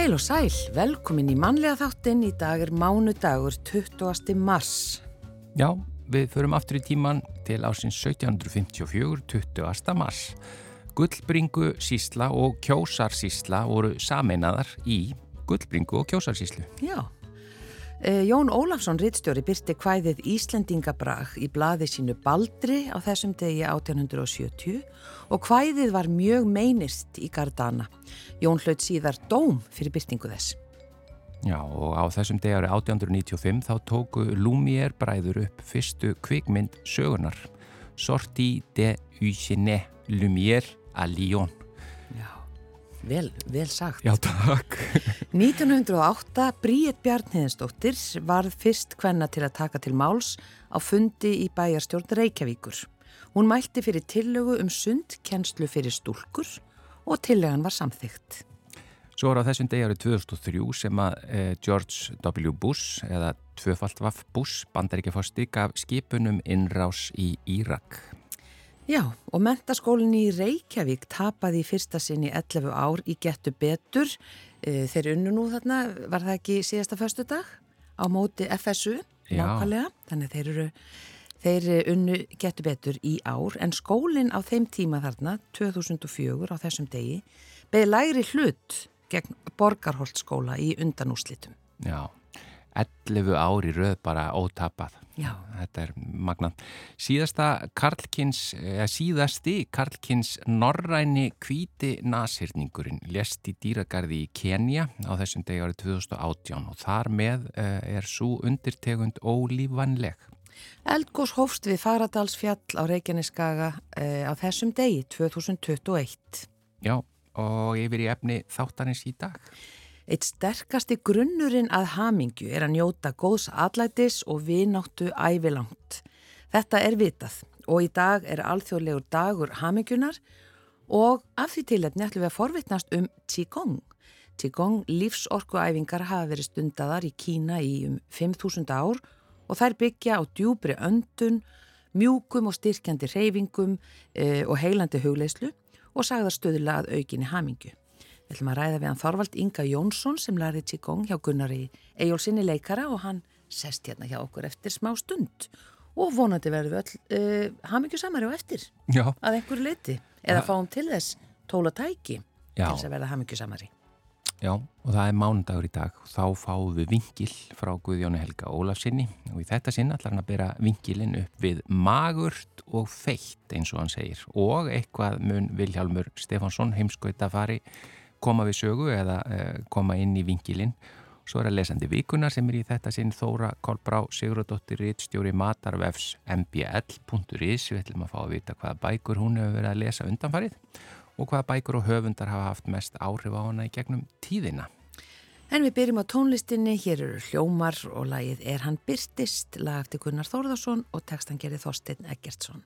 Heil og sæl, velkomin í mannlega þáttinn. Í dag er mánudagur 20. mars. Já, við förum aftur í tíman til ásins 1754, 20. mars. Gullbringu sísla og kjósarsísla voru sameinaðar í Gullbringu og kjósarsíslu. Já. Eh, Jón Ólafsson Rittstjóri byrti hvæðið Íslendingabrag í blaði sínu Baldri á þessum degi 1870 og hvæðið var mjög meinist í Gardana. Jón hlaut síðar dóm fyrir byrtingu þess. Já, og á þessum degi árið 1895 þá tóku Lumière bræður upp fyrstu kvikmynd sögunar Sorti de Eugène Lumière à Lyon. Vel, vel sagt. Já, takk. 1908 Bríett Bjarniðinsdóttir varð fyrst hvenna til að taka til máls á fundi í bæjarstjórn Reykjavíkur. Hún mælti fyrir tillögu um sundkennslu fyrir stúlkur og tillegan var samþygt. Svo var á þessum degi árið 2003 sem að eh, George W. Bush eða tvöfaldvaff Bush bandaríkjafosti gaf skipunum innrás í Írak. Já, og mentaskólinn í Reykjavík tapaði í fyrsta sinni 11 ár í getu betur. Eh, þeir unnu nú þarna, var það ekki síðasta förstu dag? Á móti FSU, nákvæmlega. Þannig þeir eru, þeir unnu getu betur í ár. En skólinn á þeim tíma þarna, 2004 á þessum degi, beði lægri hlut gegn Borgarholtskóla í undanúslitum. Já, 11 ári röð bara ótapað. Já. Þetta er magna. Síðasta Karlkins, eða síðasti Karlkins norræni kvíti nasirningurinn lest í dýragarði í Kenya á þessum degi árið 2018 og þar með er svo undirtegund ólífanleg. Eldgós hófst við Faradalsfjall á Reykjaneskaga eh, á þessum degi 2021. Já, og yfir í efni þáttanins í dag. Eitt sterkasti grunnurinn að hamingju er að njóta góðs allætis og vináttu ævilangt. Þetta er vitað og í dag er alþjóðlegur dagur hamingjunar og af því til að nefnum við að forvitnast um Qigong. Qigong lífsorkuæfingar hafa verið stundaðar í Kína í um 5.000 ár og þær byggja á djúbri öndun, mjúkum og styrkjandi reyfingum e, og heilandi hugleislu og sagðar stöðulega að aukinni hamingju. Við ætlum að ræða við hann Þorvald Inga Jónsson sem lærið Qigong hjá Gunnari Ejólfsinni leikara og hann sest hérna hjá okkur eftir smá stund og vonandi verðum við öll uh, hamingjusamari á eftir Já. að einhverju leiti eða fáum til þess tóla tæki Já. til þess að verða hamingjusamari. Já, og það er mánudagur í dag og þá fáum við vingil frá Guðjóni Helga Ólafsinni og í þetta sinn ætlar hann að bera vingilin upp við magurt og feitt eins og hann segir og eitthvað mun Vilhjálmur Stefansson heimskautafari koma við sögu eða uh, koma inn í vingilin svo er að lesandi vikunar sem er í þetta sinn Þóra Kolbrá Sigurðardóttir Ritstjóri Matarvefs mbl.is við ætlum að fá að vita hvaða bækur hún hefur verið að lesa undanfarið og hvaða bækur og höfundar hafa haft mest áhrif á hana í gegnum tíðina. En við byrjum á tónlistinni, hér eru hljómar og lagið Er hann byrtist, lag eftir Gunnar Þórðarsson og textan gerði Þorstein Eggertsson.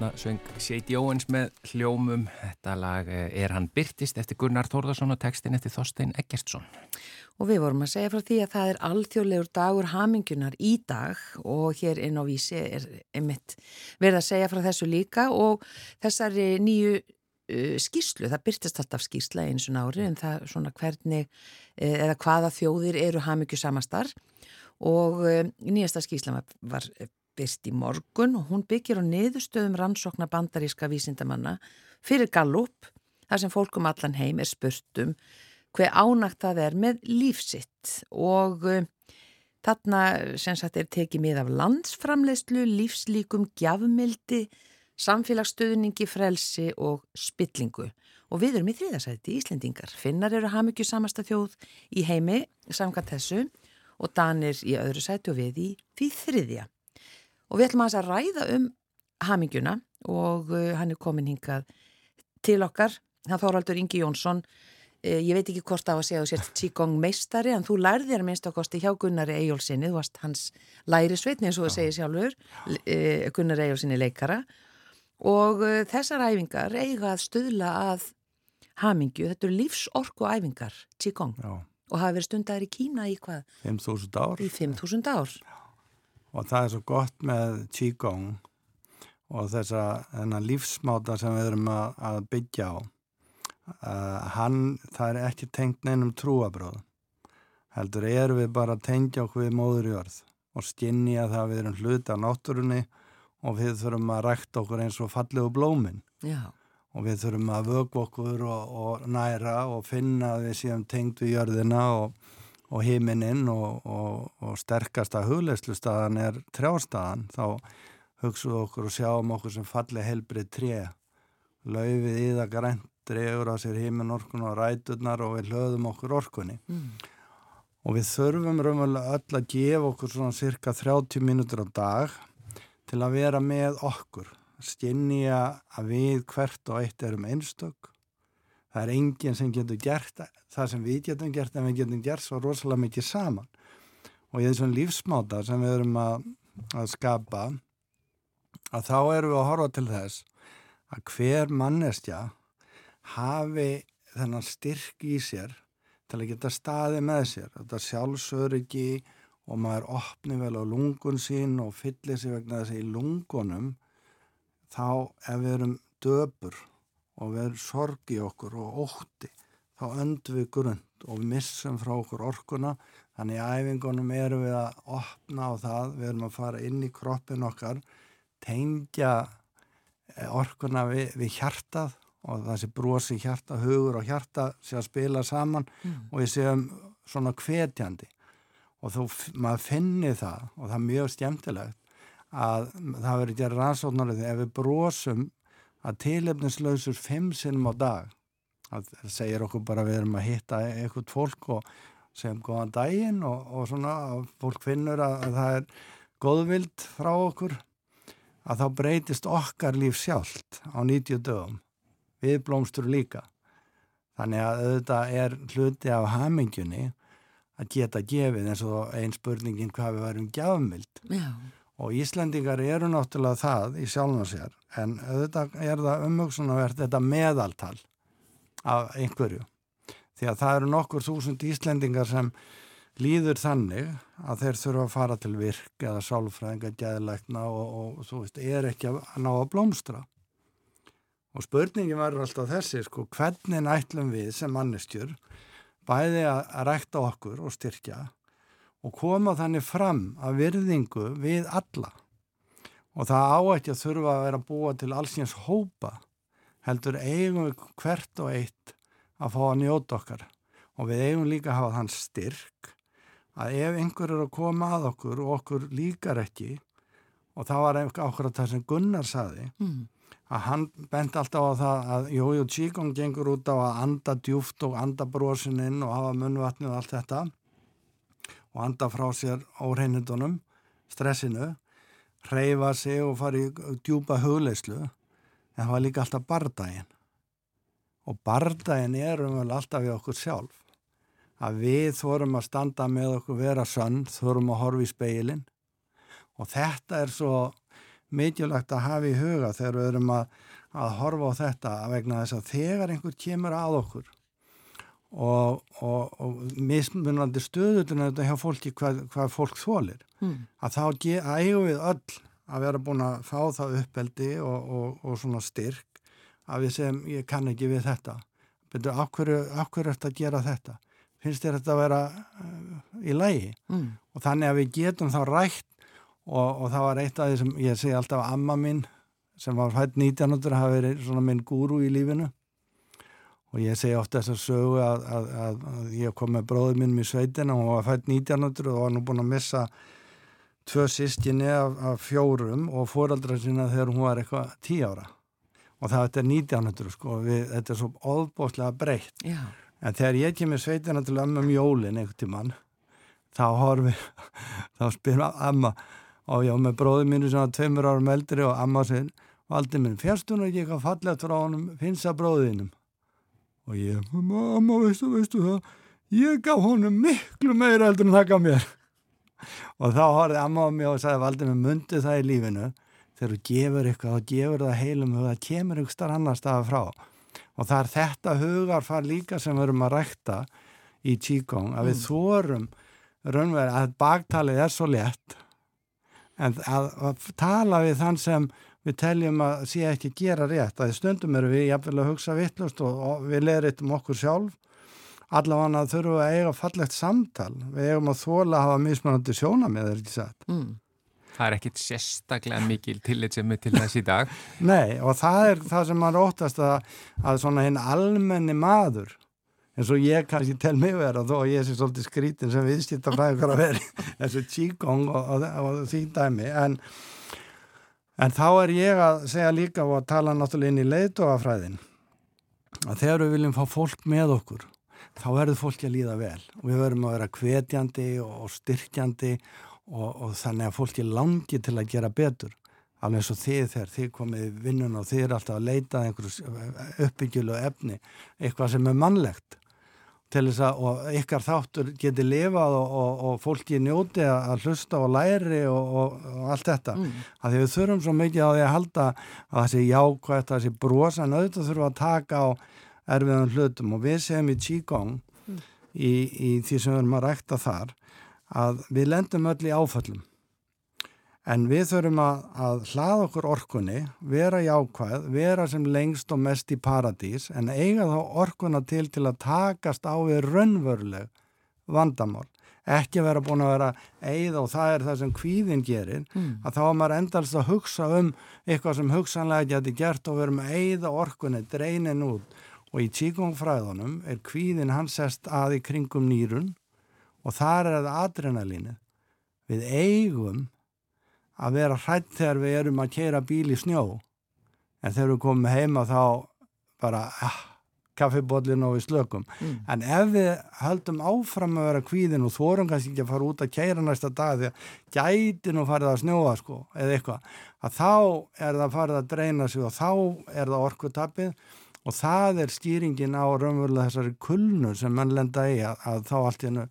Hérna söng Seiti Óens með hljómum. Þetta lag eh, er hann byrtist eftir Gunnar Þórðarsson og textin eftir Þorstein Eggertsson. Og við vorum að segja frá því að það er alþjóðlegur dagur hamingunar í dag og hér inn á vísi er einmitt verið að segja frá þessu líka og þessari nýju uh, skýrslu, það byrtist alltaf skýrsla eins og nári en það svona hvernig uh, eða hvaða þjóðir eru hamingju samastar og uh, nýjasta skýrsla var byrt í morgun og hún byggir á niðurstöðum rannsókna bandaríska vísindamanna fyrir Gallup, þar sem fólkum allan heim er spurtum hver ánagt það er með lífsitt og uh, þarna sem sagt er tekið mið af landsframleyslu, lífslíkum, gjafmildi, samfélagsstöðningi, frelsi og spillingu. Og við erum í þriðasæti Íslendingar. Finnar eru hamikju samasta þjóð í heimi samkvæmt þessu og Danir í öðru sæti og við í því þriðja. Og við ætlum að, að ræða um haminguna og uh, hann er komin hingað til okkar. Það þóraldur Ingi Jónsson, uh, ég veit ekki hvort á að segja þú sért tíkong meistari en þú lærðir minnst á kosti hjá Gunnari Ejjólfsinni, þú varst hans lærisveitni eins og þú segir sjálfur, uh, Gunnari Ejjólfsinni leikara og uh, þessar æfingar eiga að stuðla að hamingju, þetta eru lífsorku æfingar, tíkong og hafa verið stundar í Kína í hvað? 5.000 ár. Í 5.000 ár. Já og það er svo gott með Qigong og þessa lífsmáta sem við erum að, að byggja á uh, hann, það er ekki tengt neinum trúabröð heldur erum við bara að tengja okkur við móðurjörð og skinni að það við erum hluti af náttúrunni og við þurfum að rækta okkur eins og fallegu blómin Já. og við þurfum að vögu okkur og, og næra og finna að við séum tengt við jörðina og og heiminin og, og, og sterkasta hugleislustadan er trjástadan þá hugsaðu okkur og sjáum okkur sem falli helbrið tré. Laufið í það grænt drefur á sér heiminorkun og ræturnar og við hlöðum okkur orkunni. Mm. og við þurfum raunverulega öll að gefa okkur svona cirka 30 mínútur á dag til að vera með okkur. Skinnja að við hvert og eitt erum einstök það er enginn sem getur gert það sem við getum gert en við getum gert svo rosalega mikið saman. Og í þessum lífsmáta sem við erum að, að skapa að þá erum við að horfa til þess að hver mannestja hafi þennan styrk í sér til að geta staði með sér. Þetta sjálfsöryggi og maður opni vel á lungun sín og fyllir sér vegna þess að í lungunum þá ef við erum döpur og verður sorg í okkur og ótti þá öndum við grund og missum frá okkur orkuna þannig að æfingunum erum við að opna á það, við erum að fara inn í kroppin okkar tengja eh, orkuna við, við hjartað og sé brosi hjarta, hugur og hjarta sé að spila saman mm. og við séum svona kvetjandi og þú, maður finnir það og það er mjög skemmtilegt að það verður ekki að rannsóknarlega þegar við brosum að tilefnislausur fimm sinnum á dag það segir okkur bara við erum að hitta eitthvað fólk og segjum góðan daginn og, og svona fólk finnur að, að það er góðvild frá okkur að þá breytist okkar líf sjálft á 90 dögum. Við blómstur líka. Þannig að auðvitað er hluti af hamingjunni að geta gefið eins og einn spurningin hvað við varum gjafmild. Já og Íslandingar eru náttúrulega það í sjálfum sér en auðvitað er það umhugsunavert þetta meðaltal af einhverju. Því að það eru nokkur þúsund Íslandingar sem líður þannig að þeir þurfa að fara til virk eða sálfræðinga, gæðilegna og, og þú veist, er ekki að ná að blómstra. Og spurningin verður alltaf þessi sko, hvernig ætlum við sem mannestjur bæði að rækta okkur og styrkja og koma þannig fram að virðingu við alla. Og það á ekki að þurfa að vera búa til allsins hópa heldur eigum við hvert og eitt að fá að njóta okkar. Og við eigum líka að hafa þann styrk að ef einhver er að koma að okkur og okkur líkar ekki og það var okkur að það sem Gunnar saði mm. að hann bent alltaf á það að Jójó Tsíkong gengur út á að anda djúft og anda brosininn og hafa munvatni og allt þetta og anda frá sér óreinindunum, stressinu, hreyfa sig og fara í djúpa hugleislu, en það var líka alltaf bardaginn. Og bardaginn er umvel alltaf við okkur sjálf. Að við þorum að standa með okkur vera sönn, þorum að horfa í speilin og þetta er svo mikilvægt að hafa í huga þegar við erum að, að horfa á þetta vegna þess að þegar einhver kemur að okkur og, og, og mismunandi stöðutuna þetta hjá fólki hvað, hvað fólk þólir mm. að þá eigum við öll að vera búin að fá það uppeldi og, og svona styrk að við segjum ég kann ekki við þetta. Betur áhverju er þetta að gera þetta? Finnst þér þetta að vera uh, í lægi mm. og þannig að við getum þá rætt og, og það var eitt af því sem ég segi alltaf að amma minn sem var hætt 1900 hafi verið svona minn gúru í lífinu og ég segi ofta þess að sögu að, að, að, að ég kom með bróður minn í sveitina og hún var fætt 1900 og var nú búin að missa tvö sískinni af, af fjórum og fóraldra sína þegar hún var eitthvað tí ára. Og það er 1900 sko við, þetta er svo óbúslega breytt. En þegar ég kemur sveitina til ömmum jólin einhvern tíman þá horfi þá spyr amma og ég var með bróði mínu sem var tveimur árum eldri og amma sér valdi minn, fjárstun og ekki eitthvað fallegt frá honum finnst að bróðinum og ég, mamma, veistu, veistu það? Ég gaf honum miklu meira eldur en það gaf mér. Og þá horfið amma á mig og sagði valdi minn, myndi það í lífinu. Þegar þú gefur eitthvað og gefur það heilum og það kemur ykkur starf annar staða frá. Og það er þetta hugarfar líka sem við erum að rækta í Qigong að við mm. þórum raunverið að baktalið er svo létt en að, að tala við þann sem við teljum að sé ekki gera rétt að stundum eru við jafnvel að hugsa vittlust og, og við leiritum okkur sjálf. Allavega þurfum við að eiga fallegt samtal. Við eigum að þóla að hafa mismunandi sjóna með þeir ekki satt? Mm. Það er ekkit sérstaklega mikil tillit sem er til þess í dag. Nei og það er það sem maður óttast að, að svona hinn almenni maður eins og ég kannski tel mig vera þó að ég sé svolítið skrítin sem viðskipta fræðingar að vera eins og Qigong og, og, og því dæmi en, en þá er ég að segja líka og að tala náttúrulega inn í leiðdóafræðin að þegar við viljum fá fólk með okkur þá verður fólki að líða vel. Og við verðum að vera kvetjandi og styrkjandi og, og þannig að fólki langi til að gera betur. Alveg eins og þið þegar þið komið vinnun og þið er alltaf að leita einhverju uppbyggjulu efni eitthvað sem er mannlegt til þess að og ykkar þáttur geti lifað og, og, og fólki njóti að hlusta og læri og, og allt þetta mm. að því við þurfum svo mikið á því að halda að það sé jákvægt, að það sé brosa en auðvitað þurfum að taka á erfiðan hlutum og við segjum í Qigong mm. í, í því sem við erum að rækta þar að við lendum öll í áföllum En við þurfum að, að hlaða okkur orkunni, vera jákvæð, vera sem lengst og mest í paradís en eiga þá orkunna til til að takast á við raunveruleg vandamál. Ekki vera búin að vera eið og það er það sem kvíðin gerir, mm. að þá er maður endalst að hugsa um eitthvað sem hugsanlega geti gert og verum að eiða orkunni, dreinin út. Og í tíkongfræðunum er kvíðin hans sest að í kringum nýrun og þar er það adrenalínu. Við eigum að vera hrætt þegar við erum að keira bíl í snjó. En þegar við komum heima þá bara ah, kaffibodlin og við slökum. Mm. en ef við höldum áfram að vera kvíðin og þórum kannski ekki að fara út að keira næsta dag því að gæti nú farið að snjóa sko eða eitthvað að þá er það farið að dreina sig og þá er það orkutappið. Og það er skýringin á raunverulega þessari kulnu sem mann lenda í að, að þá allt í hennu,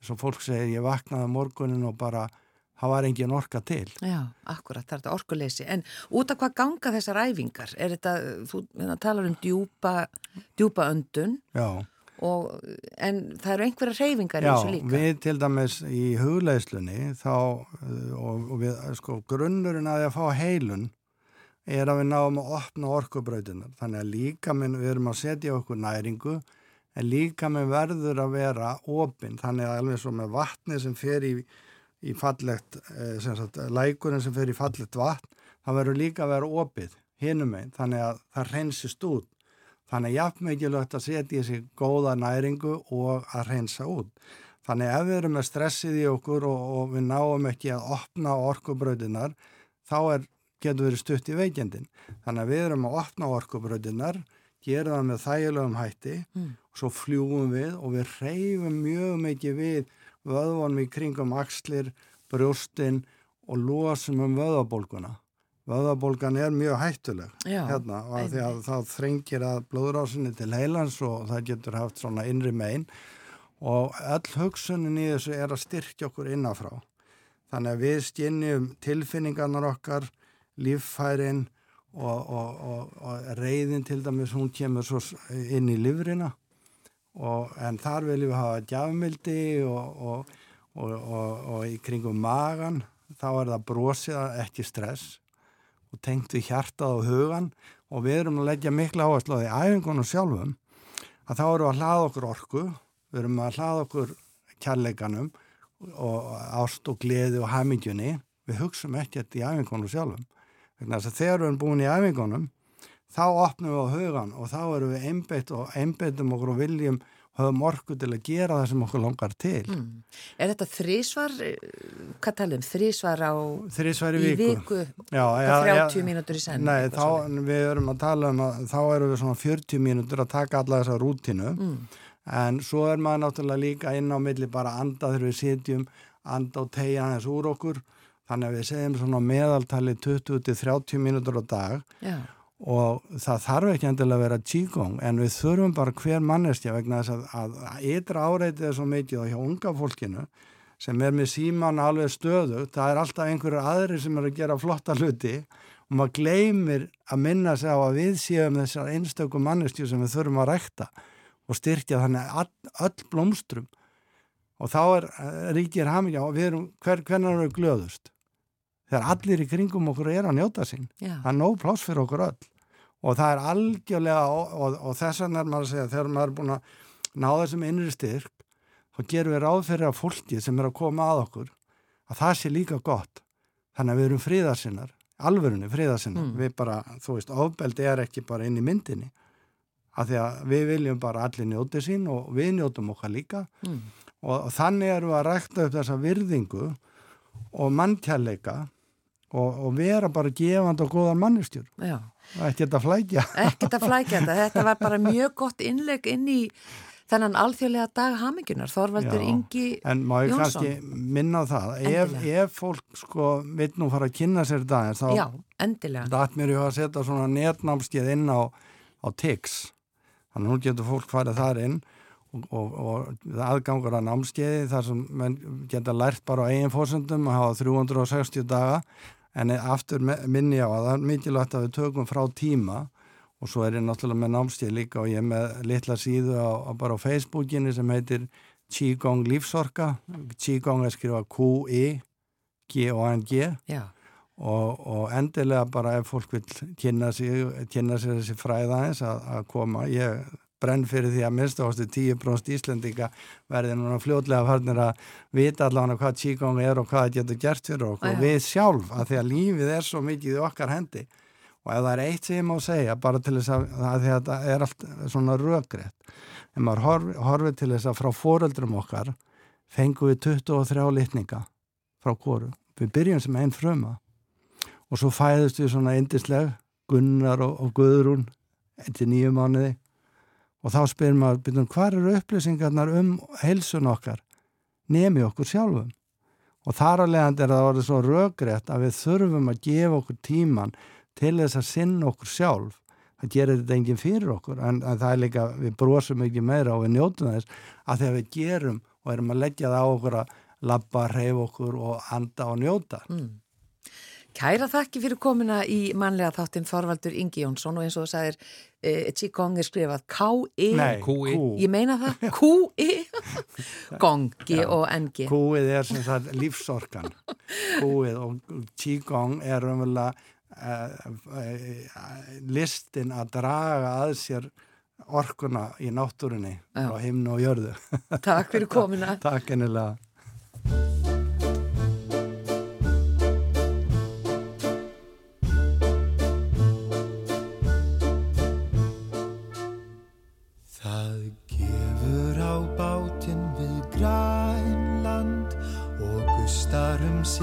eins og fólk segir ég vaknaði morgunin og bara það var engin orka til. Já, akkurat, það er þetta orkuleysi. En út af hvað ganga þessar æfingar? Er þetta, þú hérna, talar um djúpa, djúpa öndun, og, en það eru einhverja reyfingar í þessu líka. Já, við til dæmis í hugleislunni þá, og, og við, sko, grunnurinn að því að fá heilun er að við náum að opna orkubrautunar. Þannig að líka minn, við erum að setja okkur næringu, en líka minn verður að vera opinn. Þannig að alveg svo með vatni sem fer í í fallegt, eh, sem sagt, lækurinn sem fer í fallegt vatn, það verður líka að vera opið hinum einn, þannig að það reynsist út. Þannig að jafn mikilvægt að setja í sig góða næringu og að reynsa út. Þannig að ef við erum með stressið í okkur og, og við náum ekki að opna orkubröðinar, þá er, getur verið stutt í veikendin. Þannig að við erum að opna orkubröðinar, gera það með þægilegum hætti mm. og svo fljúum við og við reyfum mjög mikið við vöðvonum í kringum axlir, brjóstin og losum um vöðabólguna. Vöðabólgan er mjög hættuleg Já, hérna og því að það þrengir að blóðrásinni til heilans og það getur haft svona innri megin og öll hugsunin í þessu er að styrkja okkur innafrá. Þannig að við stjennjum tilfinningarnar okkar líffærin og, og, og, og reyðin til dæmis hún kemur svo inn í livrina en þar viljum við hafa gjafmildi og í kringum magan þá er það brosiða ekki stress og tengt við hjartað og hugan og við erum að leggja mikla áherslu á því æfingunum sjálfum að þá erum við að hlaða okkur orku við erum að hlaða okkur kærleikanum og ást og gleði og hamingjunni við hugsaum ekkert í æfingunum sjálfum. Þegar við erum búin í æfingunum, þá opnum við á hugan og þá erum við einbeitt og einbeittum okkur og viljum höfum orku til að gera það sem okkur langar til. Mm. Er þetta þrísvar, hvað talum, þrísvar á þrísvar í, í viku? viku já, ja, 30 ja, mínútur í senn? Nei, þá við erum að tala um að þá erum við svona 40 mínútur að taka alla þessa rútinu mm. en svo er maður náttúrulega líka inn á milli bara anda þegar við sitjum, anda og tegja þess úr okkur Þannig að við segjum svona meðaltali 20-30 mínútur á dag Já. Og það þarf ekki endilega að vera tíkong en við þurfum bara hver mannestja vegna þess að, ytra áreitið er svo mikið og hjá unga fólkinu sem er með síman alveg stöðu, það er alltaf einhverju aðri sem er að gera flotta hluti og maður gleymir að minna sig á að við séum þessar einstökum mannestju sem við þurfum að rekta og styrkja þannig all, öll blómstrum og þá er eh, ríkir hamingja og við erum, hver, hvernig erum við glöðust? þegar allir í kringum okkur er að njóta sín Já. það er nóg pláss fyrir okkur öll og það er algjörlega og, og, og þess vegna er maður að segja þegar maður er búin að ná þessum innri styrk þá gerum við ráð fyrir að fólki sem er að koma að okkur að það sé líka gott. Þannig að við erum fríðarsinnar alverunni fríðarsinnar mm. við bara, þú veist, ofbeldi er ekki bara inn í myndinni. Af því að við viljum bara allir njóti sín og við njótum okkar líka. Mm. og, og þannig erum við að rækta upp þessa virðingu og manntjærleika og, og vera bara gefand og góðan mannustjur ekkert að flækja. Ekkert að flækja þetta, þetta var bara mjög gott innleg inn í þennan alþjóðlega dag hamingunar, Þorvaldur Já, Ingi Jónsson en má ég kannski minna það? Ef, ef fólk sko vil nú fara að kynna sér dagins þá Já, endilega. dætt mér að setja svona netnámskeið inn á, á TIX. Þannig nú getur fólk farið þar inn og, og, og aðgangur að námskeiði þar sem menn geta lært bara á eigin fórsöndum að hafa 360 daga en aftur minni á að það er mikilvægt að við tökum frá tíma. Og svo er ég náttúrulega með námstíð líka og ég er með litla síðu á, á bara á Facebookinu sem heitir Qigong lífsorka. Qigong er skrifað Q-I-G-O-N-G og, og endilega bara ef fólk vil kynna sér þessi fræðaðins að, að koma. Ég brenn fyrir því að minnst ástu 10% Íslendinga verði núna fljóðlega farnir að vita allavega hvað Qigong er og hvað það getur gert fyrir okkur. Og við sjálf að því að lífið er svo mikið í okkar hendi. Og ef það er eitt sem ég má segja bara til þess að, að þetta er allt svona röggrétt en maður horfið horfi til þess að frá foreldrum okkar fengum við 23 litninga frá kóru við byrjum sem einn fröma og svo fæðust við svona indisleg Gunnar og, og Guðrún eftir nýju mánuði og þá spyrir maður, byrjum, hvað eru upplýsingarnar um heilsun okkar? Nemi okkur sjálfum. Og þar að leiðandi er það að vera svo röggrétt að við þurfum að gefa okkur tíman til þess að sinna okkur sjálf. Það gerir þetta enginn fyrir okkur en, en það er líka, við brosum ekki meira og við njótum þess að þegar við gerum og erum að leggja það á okkur að labba, reyf okkur og anda og njóta. Mm. Kæra þakki fyrir komina í manlega þáttinn Þorvaldur Ingi Jónsson og eins og það sagir e, Qigong er skrifað K-I. Q-I Ég meina það, Q-I Gong, G-O-N-G Q-ið er sem sagt lífsorkan. Q-ið og Qigong er umvöla e, e, listin að draga að sér orkuna í náttúrunni á himnu og jörðu. Takk fyrir komina Takk ennilega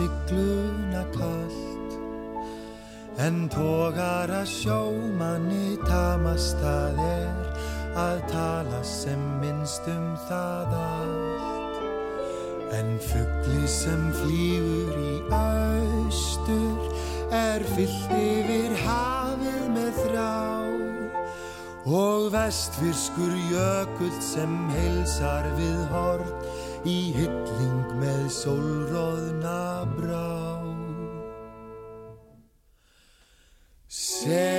sigluna kallt En tógar að sjómanni tamast það er að tala sem minnst um það allt. En fuggli sem flýgur í austur er fyllt yfir hafið með þrá. Og vestfyrskur jökull sem heilsar við hort í hylling með sólróðna brá. Seg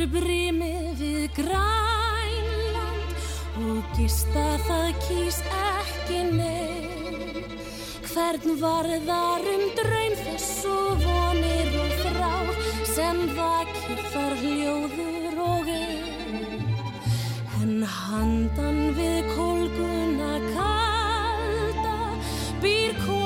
er brimið við grænland og gista það kýs ekki neitt. Hvern varðar um draun þess og vonir og þrár sem vakir þar hljóður og einn. En handan við kólguna kalda býr kona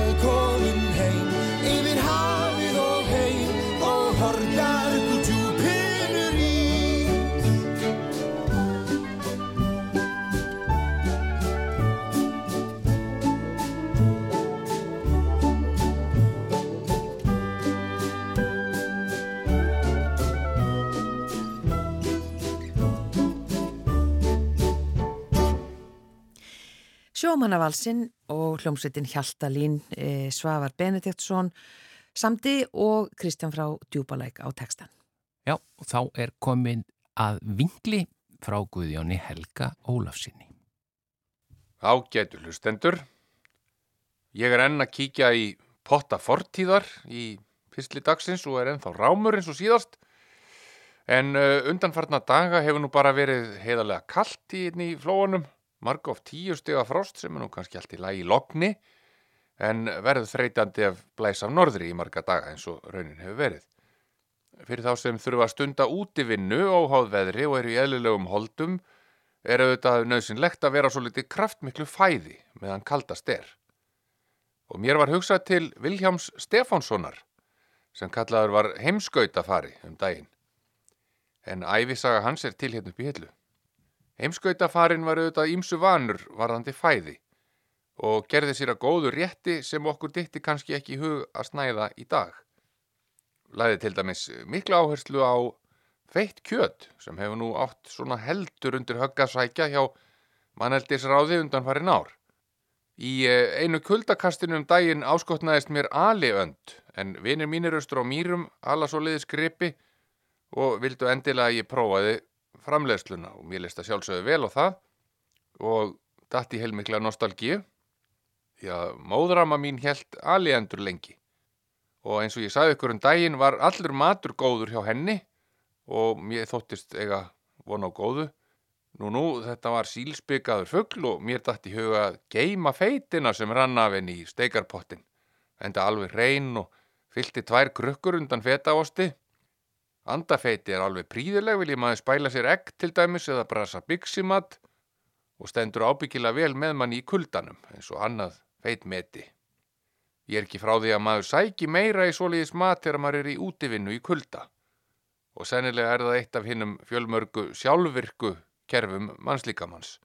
velkomin heim, yfir hafið og heim og horgar gútjúpinur ís. Sjómannavalsinn og hljómsveitin Hjaltalín e, Svavar Benediktsson samdi og Kristján frá Djúbalæk á textan. Já, og þá er komin að vingli frá Guðjóni Helga Ólafsinni. Ágætu hlustendur. Ég er enn að kíkja í potta fortíðar í fyrstli dagsins og er ennþá rámur eins og síðast. En uh, undanfarna daga hefur nú bara verið heiðarlega kallt í í flóanum. Marg of tíu stiga frost sem er nú kannski allt í lagi logni. En verður þreytandi af blæs af norðri í marga daga eins og raunin hefur verið. Fyrir þá sem þurfa að stunda útivinnu óháð veðri og eru í eðlilegum holdum er auðvitað nöðsynlegt að vera svo litið kraftmiklu fæði meðan kaldast er. Og mér var hugsað til Viljáms Stefánssonar sem kallaður var heimskautafari um daginn. En æfisaga hans er til hérna í hillu. Heimskautafarin var auðvitað ímsu vanur varðandi fæði og gerði sér að góðu rétti sem okkur dytti kannski ekki í hug að snæða í dag. Læði til dæmis mikla áherslu á feitt kjöt sem hefur nú átt svona heldur undir höggasækja hjá manneldisráði undan farin ár. Í eh, einu kuldakastinu um daginn áskotnaðist mér aliönd en vinir mínir austur á mýrum alla svo liðis gripi og vildu endilega að ég prófaði framleiðsluna og mér leist að sjálfsögðu vel á það og datt í heilmikla nostalgíu. Já, móðrama mín helt aliendur lengi og eins og ég sagði ykkur um daginn var allur matur góður hjá henni og mér þóttist eiga von á góðu. Nú, nú, þetta var sílsbyggaður fuggl og mér datt í huga að geima feitina sem rann af henni í steikarpottin. Enda alveg reyn og fyllti tvær krukkur undan fetaosti. Andafeiti er alveg príðileg, vil ég maður spæla sér egg til dæmis eða brasa byggsimat og stendur ábyggilega vel með manni í kuldanum eins og annað feitmeti. Ég er ekki frá því að maður sæki meira í svoleiðis mat þegar maður er í útivinnu í kulda og sennilega er það eitt af hinnum fjölmörgu sjálfvirku kerfum mannslíkamanns.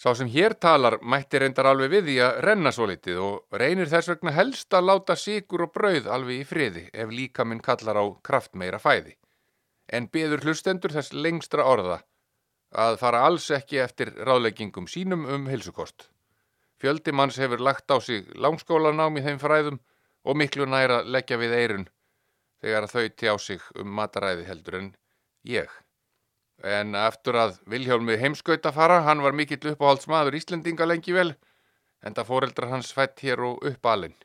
Sá sem hér talar mætti reyndar alveg við því að renna svo litið og reynir þess vegna helst að láta sigur og brauð alveg í friði ef líka minn kallar á kraftmeira fæði. En beður hlustendur þess lengstra orða að fara alls ekki eftir ráðleggingum sínum um hilsukost. Fjöldi manns hefur lagt á sig langskólanám í þeim fræðum og miklu næra leggja við eirun þegar þau tjá sig um mataræði heldur en ég. En eftir að Vilhjálmi heimskauta fara, hann var mikill uppáhaldsmaður Íslendinga lengi vel, en það fóreldrar hans fætt hér og uppalinn.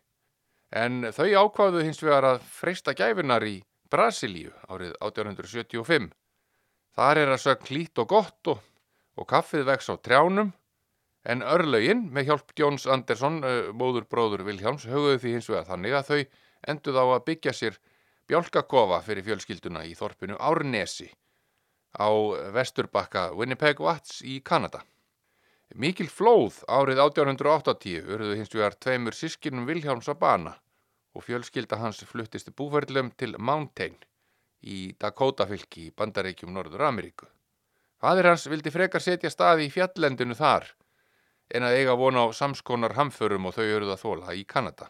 En þau ákváðu hins vegar að freysta gæfinar í Brasilíu árið 1875. Þar er að sög klít og gott og, og kaffið vex á trjánum, en örlaugin með hjálp Jóns Andersson, móður bróður Vilhjálms, höfuðu því hins vegar þannig að þau enduð á að byggja sér bjálkakofa fyrir fjölskylduna í þorpinu Árnesi á vesturbakka Winnipeg Vats í Kanada. Mikil flóð árið 1880 urðu hins vegar tveimur sískinum Vilhjálms að bana og fjölskylda hans fluttist búferðlum til Mountain í Dakota fylki í bandaríkjum Norður Ameríku. Fadir hans vildi frekar setja staði í fjallendinu þar en að eiga vona á samskonar hamförum og þau eruð að þóla í Kanada.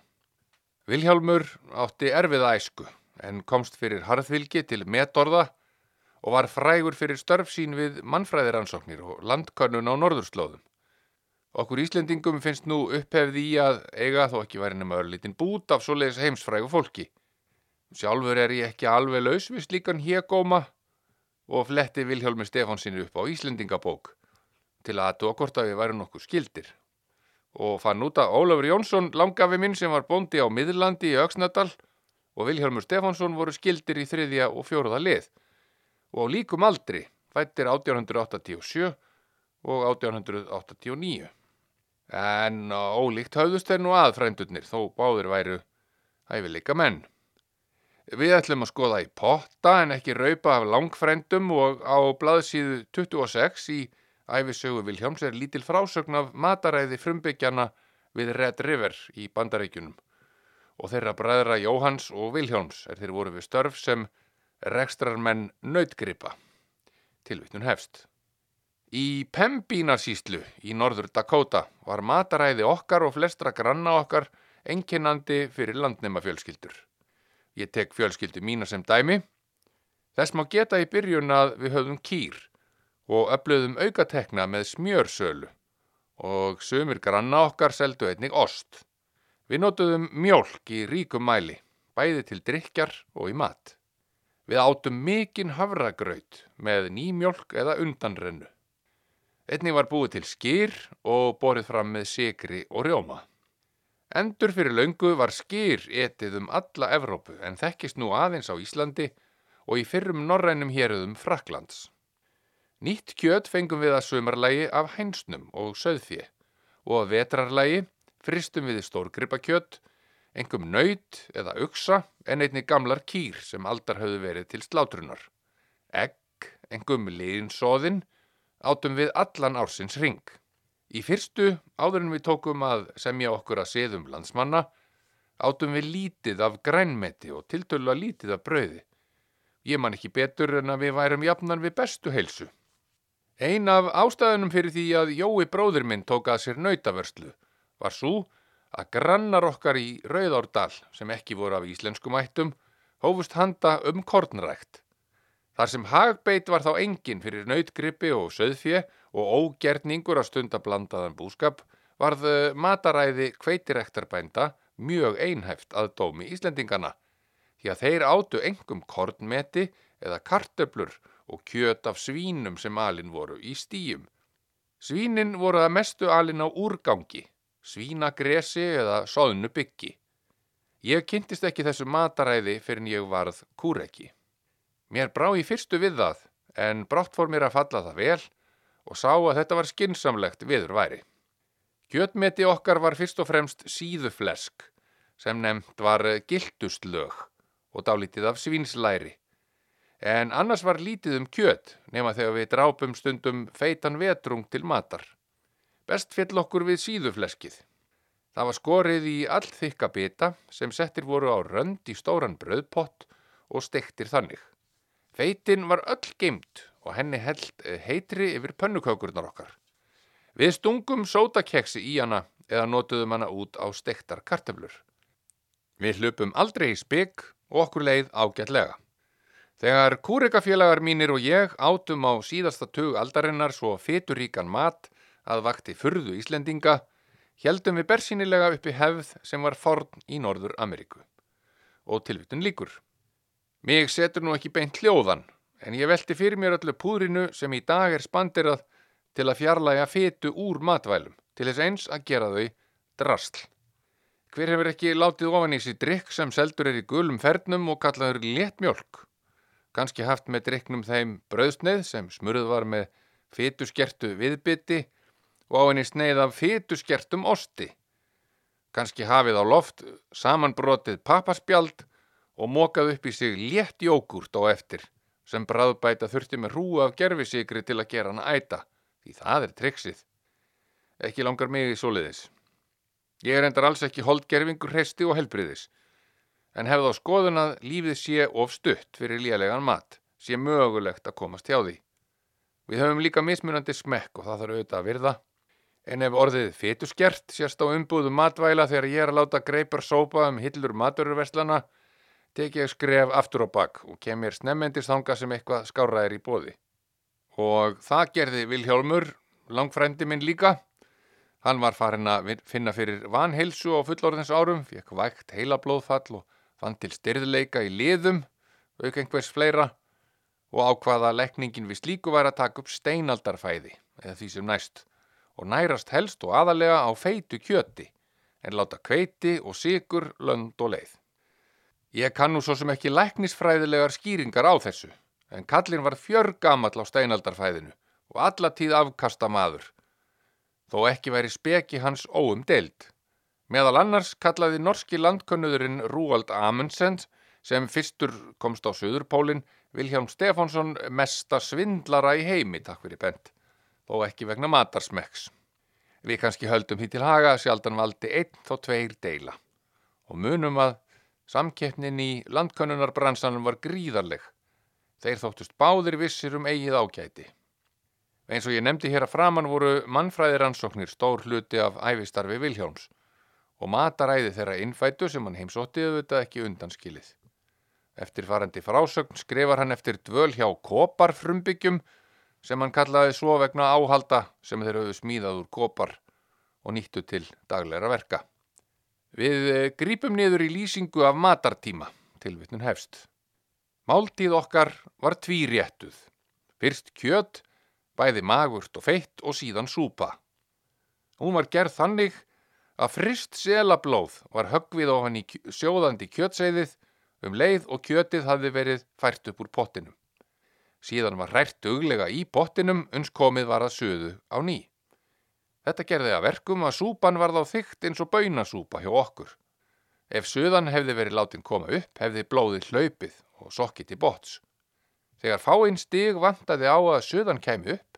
Vilhjálmur átti erfiða æsku en komst fyrir harðvilgi til metorða og var frægur fyrir störf sín við mannfræðiransóknir og landkannun á norðurslóðum. Okkur Íslendingum finnst nú upphefði í að eiga þó ekki væri nema örlítinn bút af svoleiðis heimsfrægu fólki. Sjálfur er ég ekki alveg laus við slíkan hégóma og fletti Vilhjálmi Stefánsinni upp á Íslendingabók til að aðtú okkur að við væri nokkuð skildir. Og fann út að Ólafur Jónsson, langafi minn sem var bóndi á Miðlandi í Öksnadal og Vilhjálmur Stefánsson voru skildir í þriðja og fjóruða lið og líkum aldri fættir 1887 og 1889. En ólíkt höfðust þeir nú að frændurnir þó báður væru hæfileika menn. Við ætlum að skoða í potta en ekki raupa af langfrændum og á blaðsíðu 26 í æfisögu Vilhjáms er lítil frásögn af mataræði frumbyggjana við Red River í bandaríkunum og þeirra bræðra Jóhans og Vilhjáms er þeir voru við störf sem rekstrarmenn nautgripa. Tilvittun hefst. Í Pembínasíslu í norður Dakota var mataræði okkar og flestra granna okkar enginnandi fyrir landnema fjölskyldur. Ég tek fjölskyldu mína sem dæmi. Þess má geta í byrjun að við höfðum kýr og öflöðum aukatekna með smjörsölu og sömur granna okkar seldu einnig ost. Við notuðum mjölk í ríkum mæli, bæði til drikjar og í mat. Við átum mikinn havragraut með nýmjölk eða undanrennu. Einni var búið til skýr og borið fram með sigri og rjóma. Endur fyrir laungu var skýr etið um alla Evrópu en þekkist nú aðeins á Íslandi og í fyrrum norrænum héröðum Fraklands. Nýtt kjöt fengum við að sömarlægi af hænsnum og söðfje og að vetrarlægi fristum við stórgripakjött engum nöyt eða uksa en einni gamlar kýr sem aldar höfðu verið til slátrunar. Egg, engum liðinsóðin, átum við allan ársins ring. Í fyrstu, áður en við tókum að semja okkur að seðum landsmanna, átum við lítið af grænmeti og tiltölu að lítið af brauði. Ég man ekki betur en að við værum jafnan við bestu heilsu. Ein af ástæðunum fyrir því að Jói bróður minn tók að sér nautavörslu var svo að grannar okkar í Rauðárdal sem ekki voru af íslenskum ættum hófust handa um kornrækt. Þar sem hagbeit var þá engin fyrir nautgrippi og söðfje og ógerningur að stunda blandaðan búskap varð mataræði kveitirektarbænda mjög einhæft að dómi Íslendingana því að þeir áttu engum kornmeti eða kartöblur og kjöt af svínum sem alin voru í stíum. Svínin voru að mestu alin á úrgangi svínagresi eða soðnu byggi. Ég kynntist ekki þessu mataræði fyrir en ég varð kúreki. Mér brá í fyrstu við það en brátt fór mér að falla það vel og sá að þetta var skinsamlegt viður væri. Kjötmeti okkar var fyrst og fremst síðuflesk sem nefnt var gildustlög og dálítið af svínslæri. En annars var lítið um kjöt nema þegar við drápum stundum feitan vetrung til matar. Best fjell okkur við síðufleskið. Það var skorið í allþykka bita sem settir voru á rönd í stóran bröðpott og stektir þannig. Feitin var öll geimt og henni held eh, heitri yfir pönnukökurnar okkar. Við stungum sótakeksi í hana eða notuðum hana út á stektar karteflur. Við hlupum aldrei í spygg og okkur leið ágætlega. Þegar kúrikafélagar mínir og ég átum á síðasta tug aldarinnar svo feturíkan mat að vakti furðu Íslendinga, heldum við bersýnilega uppi hefð sem var forn í Norður Ameríku. Og tilvittun líkur. Mig setur nú ekki beint hljóðan, en ég velti fyrir mér öllu púrinu sem í dag er spandirað til að fjarlæga fetu úr matvælum, til þess eins að gera þau drastl. Hver hefur ekki látið ofan í sér drikk sem seldur er í gulum fernum og kallaður léttmjölk? Ganski haft með drikknum þeim bröðsneið sem smurð var með fetuskertu viðbytti og á henni sneið af fytuskertum osti. Kanski hafið á loft samanbrotið pappaspjald og mokað upp í sig létt jógurt á eftir sem bræðbæta þurfti með hrú af gerfisikri til að gera hann æta, því það er triksið. ekki langar mig í soliðis. Ég er endar alls ekki holdgerfingur hreisti og helbriðis, en hefði á skoðun að lífið sé of stutt fyrir líðalegan mat, sé mögulegt að komast hjá því. Við höfum líka mismunandi smekk og það þarf auðvitað að virða, en ef orðið fétuskjert sérst á umbúðu matvæla þegar ég er að láta greipar sópa um hillur maturverslana, tek ég skref aftur á bakk og kem mér snemmendist þanga sem eitthvað skáraðir í bóði. Og það gerði Vilhjálmur, langfrændi minn líka, Hann var farin að finna fyrir vanheilsu á fullorðins árum, fekk vægt heila blóðfall og fann til styrðleika í liðum, auk einhvers fleira og ákvaða að lekningin við slíku var að taka upp steinaldarfæði eða því sem næst og nærast helst og aðalega á feitu kjöti en láta kveiti og sigur, lönd og leið. Ég kannu svo sem ekki læknisfræðilegar skýringar á þessu en kallin var fjörgamall á steinaldarfæðinu og alla tíð afkasta maður þó ekki væri speki hans óum deild. Meðal annars kallaði norski landkönnuðurinn Rúald Amundsen sem fyrstur komst á Suðurpólinn Vilhjálm Stefánsson mesta svindlara í heimi, takk fyrir bent, þó ekki vegna matarsmeks. Við kannski höldum því til haga sjaldan valdi einn þó tveir deila og munum að samkeppnin í landkönnunarbransanum var gríðarleg. Þeir þóttust báðir vissir um eigið ágæti. Eins og ég nefndi hér að framann voru mannfræðiransóknir stór hluti af æfistarfi Vilhjálms og mataræði þeirra innfætu sem hann heimsóttiðu þetta ekki undanskilið. Eftir farandi frásögn skrifar hann eftir dvöl hjá koparfrumbyggjum sem hann kallaði svo vegna áhalda sem þeir höfðu smíðað úr kopar og nýttu til dagleira verka. Við eh, grípum niður í lýsingu af matartíma, tilvittnun hefst. Máltíð okkar var tvíréttuð. Fyrst kjött bæði magurt og feitt og síðan súpa. Hún var gerð þannig að frist selablóð var höggvið ofan í sjóðandi kjötseiðið um leið og kjötið hafði verið fært upp úr pottinum. Síðan var hrært duglega í pottinum uns komið var að söðu á ný. Þetta gerði að verkum að súpan var þá þygt eins og bönasúpa hjá okkur. Ef söðan hefði verið látin koma upp hefði blóðið hlaupið og sokkið til bots. Þegar fáinn stig vantaði á að söðan kemi upp,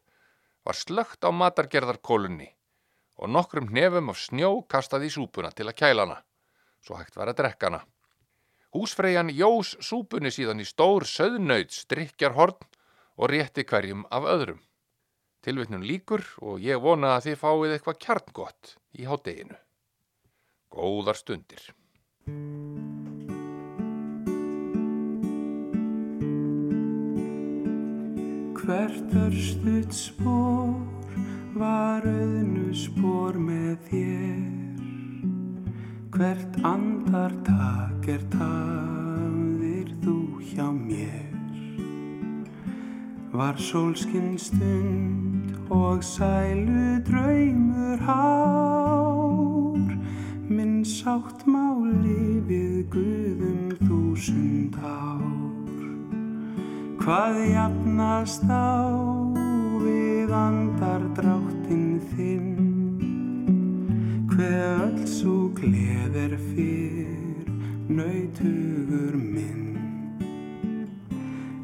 var slögt á matargerðarkólunni og nokkrum nefum af snjó kastaði í súpuna til að kæla hana, svo hægt var að drekka hana. Húsfreyjan jós súpunni síðan í stór söðnöyt strikjar horn og rétti hverjum af öðrum. Tilvittnum líkur og ég vona að þið fáið eitthvað kjarngott í hátteginu. Góðar stundir. Hvert örstuðt spór var auðnu spór með þér Hvert andartak er tafðir þú hjá mér Var sólskinn stund og sælu draumur hár. Minn sátt máli við guðum þúsund ár. Hvað jafnast á við andardráttinn þinn? Hver öll svo gleðir fyrr nautugur minn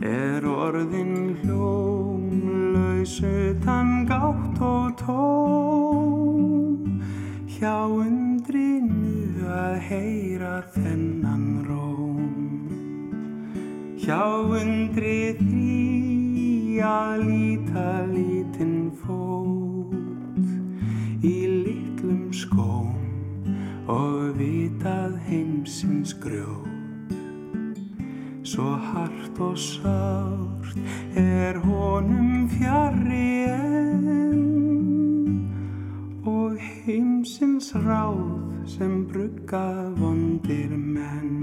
Er orðin hljómlaus utan gátt og tóm. Hjá undrinu að heyra þennan Hjá undri því að líta Svo hart og sárt er honum fjari enn og heimsins ráð sem brugga vondir menn.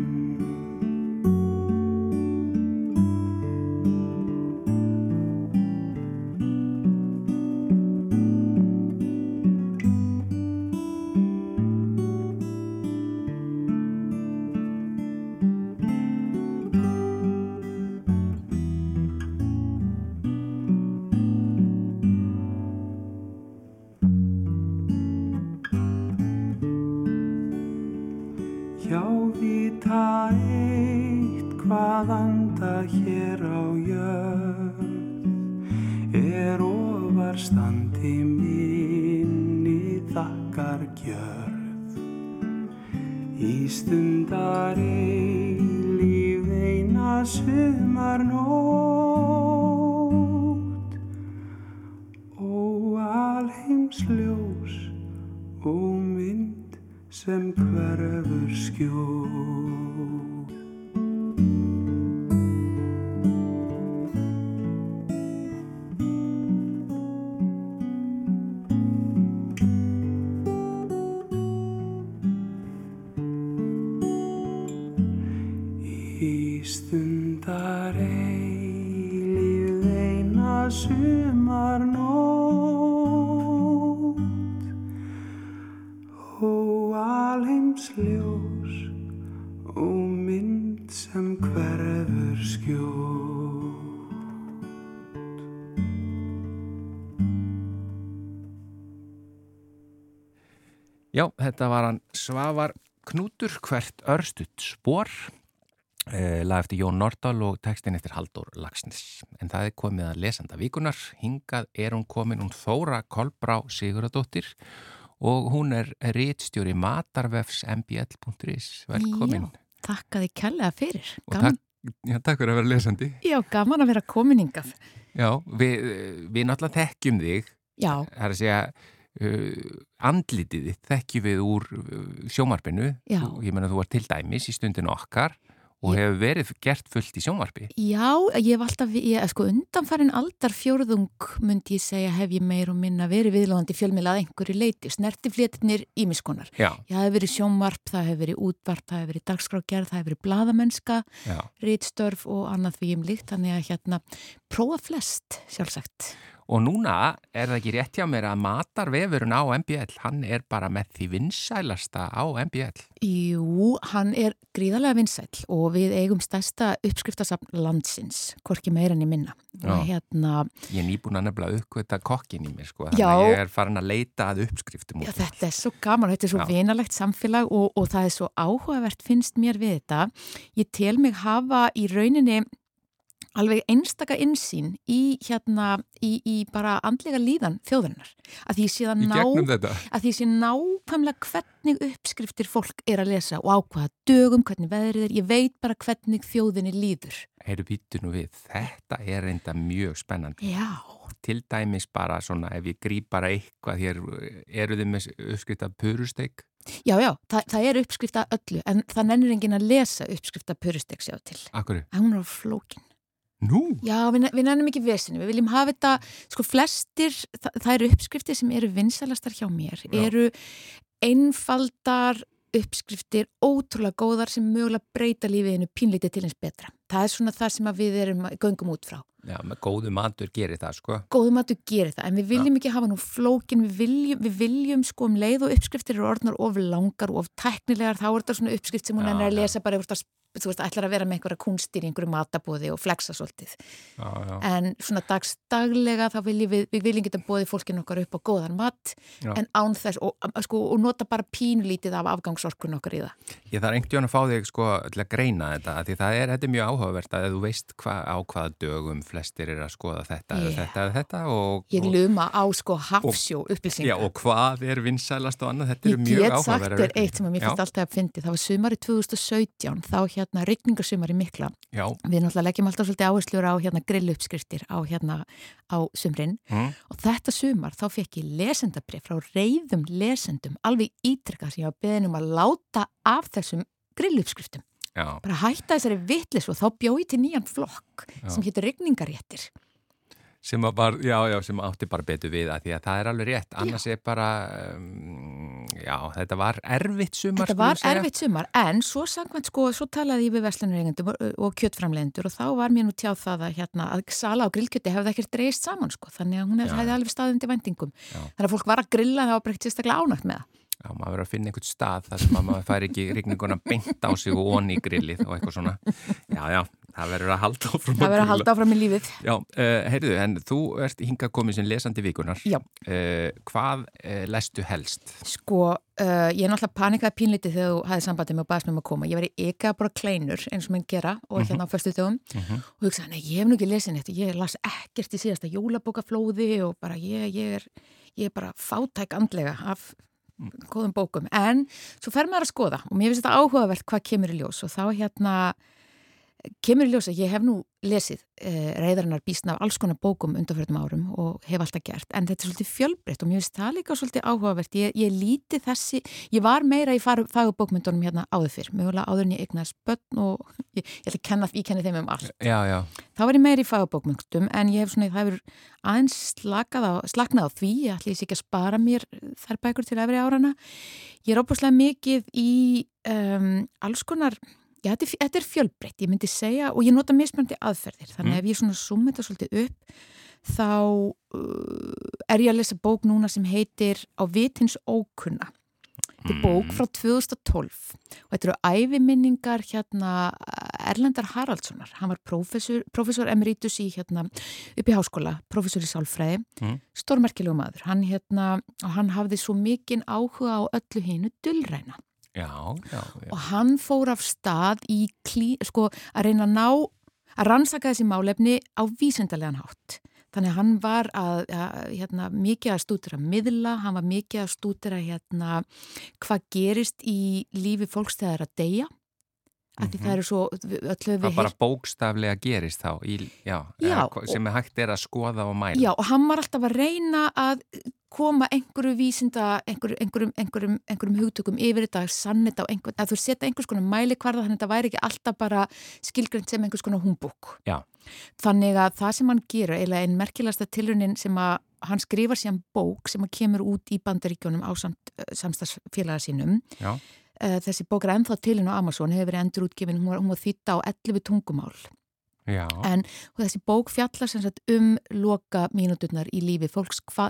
Þetta var hann Svavar Knútur, hvert örstutt spór, eh, lag eftir Jón Nordal og textin eftir Haldur Lagsnes. En það er komið að lesanda vikunar, hingað er hún komin hún Þóra Kolbrá Siguradóttir og hún er rítstjóri matarvefs mbl.is. Velkomin. Já, takk að þið kærlega fyrir. Takk, já, takk fyrir að vera lesandi. Já, gaman að vera kominingað. Já, við, við náttúrulega þekkjum þig, Já, það er að segja, uh, andlitið þitt þekkjum við úr uh, sjómarpinu. Já. Ég menna þú var til dæmis í stundinu okkar og hefur verið gert fullt í sjómarpi. já, ég hef alltaf, ég, sko, undanfarin aldar fjórðung myndi ég segja hef ég meir og minna verið viðlóðandi fjölmilað einhverju leiti. Já, Já, það hefur verið sjónvarp, það hefur verið útvarp, það hefur verið dagskrágerð, það hefur verið bladamennska, já. rítstörf og annað því um líkt, þannig að hérna prófa flest, sjálfsagt. Og núna er það ekki rétt hjá mér að matarvefurinn á MBL, hann er bara með því vinsælasta á MBL. Jú, hann er gríðarlega vinsæll og við eigum stærsta uppskriftasafn landsins, hvorki meira en ég minna. Já. Hérna, Ég er nýbúin að nefnilega uppkvita kokkin í mér, sko. Þannig Já. að ég er farin að leita að uppskriftum. já, út. þetta er svo gaman, þetta er svo Já. vinalegt samfélag og, og það er svo áhugavert finnst mér við þetta. Ég tel mig hafa í rauninni alveg einstaka insýn í hérna, í, í bara andlega líðan þjóðurinnar. Að því sé það ná... að því sé nákvæmlega hvernig uppskriftir fólk er að lesa og á hvaða dögum, hvernig veðrið er, ég veit bara hvernig þjóðinni líður. Heyru býtu nú við, þetta er reynda mjög spennandi. Já, Til dæmis bara svona, ef ég grýp bara eitthvað, hér eru þið með uppskrift af purusteik? já, já, það, það er uppskrift að öllu en það nennir enginn að lesa uppskrift að purustek sjá til. Akkur? Að hún er á flókin. Nú? Já, við, við nennum ekki vesinu, við viljum hafa þetta, sko flestir, það, það eru uppskriftir sem eru vinsalastar hjá mér, Já. eru einfaldar uppskriftir, ótrúlega góðar sem mögulega breyta lífiðinu pínlítið til eins betra. Það er svona það sem við erum göngum út frá. Já, með góðu matur gerir það, sko. góðum að þú gerir það, en við viljum ekki hafa nú flókin, við viljum, við viljum sko um leið og uppskriftir eru orðnar of langar og of teknilegar, þá er þetta svona uppskrift sem hún Já, ennir að lesa bara yfir það þú veist, ætlar að vera með einhverja kunstir í einhverju matabóði og flexa svolítið. Já, já. En svona dagstaglega þá viljum við, við viljum geta bóðið fólkinu okkar upp á góðan mat, Já. en án þess og, sko, og nota bara pínulítið af afgangsorkun okkar í það. Ég þarf einhvern að fá þig sko til að greina þetta því það er, þetta er mjög áhugavert að þú veist hva, á hvaða dögum flestir er að skoða þetta Yeah. þetta þetta og, Ég luma á sko hafsjó upplýsingar. já, og hvað er vinsælast og annað, þetta Ég eru mjög get sagt áhugaverðar þér eitt sem að mér Já. finnst alltaf að fyndi. Það var sumari 2017, þá hérna rigningasumari mikla. Já, Við náttúrulega leggjum alltaf svolítið áherslur á hérna grilluppskriftir á hérna á sumrin. mm, Og þetta sumar þá fekk ég lesendabrif frá reyðum lesendum, alveg ítrykkað sem ég var beðin um að láta af þessum grilluppskriftum. já, Bara hætta þessari vitlis og þá bjóði til nýjan flokk Já. sem hétur rigningaréttir. Sem bara, já, já, sem átti bara betur við að því að það er alveg rétt, annars er bara um, já, þetta var erfitt sumar Þetta var erfitt sumar, en svo sangvænt sko, svo talaði ég við verslunareigendum og, og kjöttframlendur og þá var mér nú tjáð það að, hérna, að sala á grillkjötti hefði ekkert dreist saman sko, þannig að hún Já. hefði alveg staðið undir vendingum. Já. Þannig að fólk var að grilla það var bara ekkert sérstaklega ánægt með það. Já, maður verður að finna einhvern stað þar sem að maður fær ekki rigninguna beint á sig og onni í grillið og eitthvað svona. Já, já, það verður að halda áfram Það verður að halda áfram í lífið. Já, uh, heyrðu, en þú ert hingað komið sem lesandi vikunar. Já. Uh, hvað uh, lestu helst? Sko, ég er náttúrulega panikaði pínlítið þegar þú hafið sambandið með og baðast með um að koma. Ég var í eka bara kleinur eins og minn gera og hérna á föstu dögum og hugsaði, nei, ég hef nú ekki lesin þetta. Ég las ekkert í síðasta jólabókaflóði og bara ég, ég, er, ég er bara fátæk andlega af góðum bókum, en svo fer maður að skoða og mér finnst þetta áhugavert hvað kemur í ljós og þá hérna kemur í ljós að ég hef nú lesið eh, reyðarinnar bísna af alls konar bókum undanfjörðum árum og hef alltaf gert en þetta er svolítið fjölbreytt og mér finnst það líka svolítið áhugavert. Ég, ég líti þessi, ég var meira í fagubókmyndunum hérna áður fyrr mögulega áður en ég eignast börn og ég, ég ætla að kenna, ég kenni þeim um allt. Já, já. þá var ég meira í fagubókmyndum en ég hef svona, það hefur aðeins á, slaknað á því, ég ætla ég ekki að spara mér þær bækur til efri árana ég er óbúslega mikið í um, alls konar Já, þetta er, þetta er fjölbreytt, ég myndi segja og ég nota mismöndi aðferðir, þannig mm. ef ég svona summa þetta svolítið upp þá uh, er ég að lesa bók núna sem heitir Á vitins ókunna þetta er bók mm. frá 2012 og þetta eru æfiminningar hérna Erlendar Haraldssonar hann var professor, professor emeritus í hérna upp í háskóla, professor í sálfræði mm. stórmerkilegu maður hann hérna, og hann hafði svo mikinn áhuga á öllu hinu dullræna Já, já, já. Og hann fór af stað í klí, sko, að reyna að ná, að rannsaka þessi málefni á vísendarlegan hátt. Þannig að hann var að, að, hérna, mikið að stúdira miðla, hann var mikið að stúdira hérna, hvað gerist í lífi fólks þegar að deyja. Mm -hmm. Það eru svo öllu við... Það bara bókstaflega gerist þá, í, já, já, sem og, hægt er að skoða og mæla. Já, og hann var alltaf að reyna að koma einhverju vísinda, einhverjum, einhverjum, einhverjum, einhverjum hugtökum yfir þetta, sannit á einhvern, að þú setja einhvers konar mæli hverða þannig að þetta væri ekki alltaf bara skilgrend sem einhvers konar humbúk. Já. Þannig að það sem hann gerur, eiginlega einn merkilegasta tilunin sem að hann skrifar sér bók sem að kemur út í bandaríkjónum á samt, samstagsfélaga sínum. Já. Þessi bók er ennþá tilin á Amazon, hefur verið endur útgefin, hún var, var þýtta á 11 tungumál. Já. en þessi bók fjallar sagt, um loka mínuturnar í lífi fólks hva,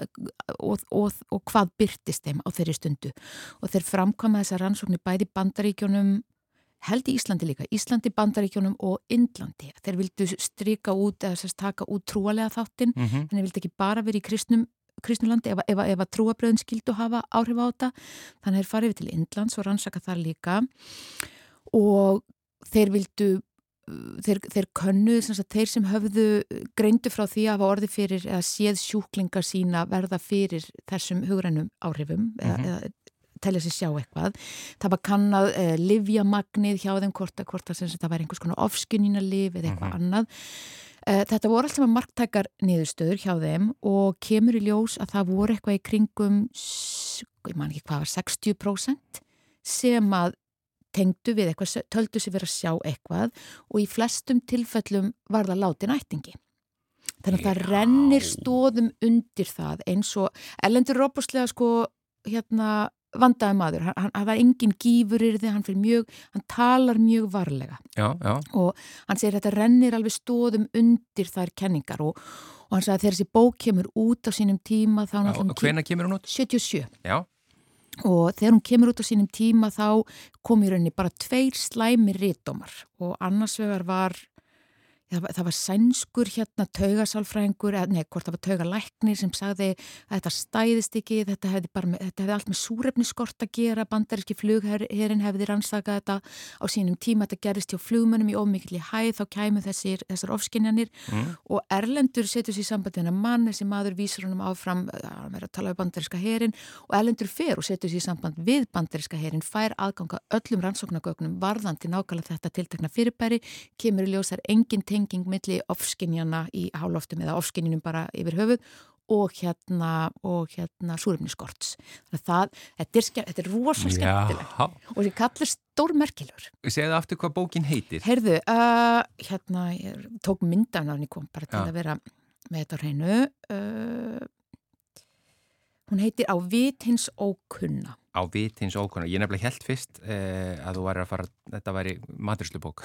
og, og, og hvað byrtist þeim á þeirri stundu og þeir framkvæma þessa rannsóknir bæði bandaríkjónum held í Íslandi líka, Íslandi, bandaríkjónum og Indlandi, þeir vildu strika út eða sérst taka út trúalega þáttinn mm -hmm. en þeir vildu ekki bara verið í kristnum kristnulandi ef, ef, ef að trúabröðin skildu hafa áhrif á þetta, þannig að þeir farið til Indlands og rannsaka þar líka og þeir vildu þeir, þeir könnuð, sem sagt, þeir sem höfðu greindu frá því að hafa orði fyrir eða séð sjúklingar sína verða fyrir þessum hugrænum áhrifum mm -hmm. eða, mhm. eða telja sér sjá eitthvað. Það var kannad eh, livjamagnið hjá þeim hvort að, hvort að það væri einhvers konar ofskunina liv eða eitthvað mm -hmm. annað. Eh, þetta voru alltaf marktækar niðurstöður hjá þeim og kemur í ljós að það voru eitthvað í kringum, ég man ekki hvað var, 60% sem að tengdu við eitthvað, töldu sér verið að sjá eitthvað og í flestum tilfellum var það láti nættingi. Þannig að Já. það rennir stóðum undir það eins og Ellendur Róbúslega sko hérna vandaði maður, hann, hann var engin gífurir því hann fyrir mjög, hann talar mjög varlega já, já. og hann segir þetta rennir alveg stóðum undir þær kenningar og, og hann sagði að þegar þessi bók kemur út á sínum tíma þá náttúrulega... Hvena kemur hún út? 77. Já og þegar hún kemur út á sínum tíma þá kom í rauninni bara tveir slæmi rítomar og annars vegar var það, það var sænskur hérna taugasálfræðingur, nei, hvort það var taugalæknir sem sagði að þetta stæðist ekki, þetta hefði, bara, þetta hefði allt með súrefniskort að gera, bandaríski flugherrin hefði rannsakað þetta á sínum tíma, þetta gerist hjá flugmönnum í ómikli hæð, þá kæmu þessir, þessar ofskinjanir mm. og Erlendur setur sér sambandina mann, þessi maður vísur honum áfram, að vera að tala um bandaríska herin og Erlendur fer og setur sér samband við bandaríska herin, fær aðganga öllum rannsóknargögnum varðandi nákvæmlega þetta tiltakna fyrirbæri, kemur í ljósar engin tenging milli ofskinjana í háloftum eða ofskinjunum bara yfir höfuð og hérna, og hérna að það, þetta er, þetta er rosalega skemmtileg og það kallir stórmerkilur. Segðu aftur hvað bókin heitir. Heyrðu, uh, hérna, ég tók myndan á henni kom bara til Já. að vera með þetta hreinu. Uh, hún heitir Á vit hins ókunna á vit hins ókonar. Ég nefnilega held fyrst eh, að þú væri að fara, þetta væri maturslubók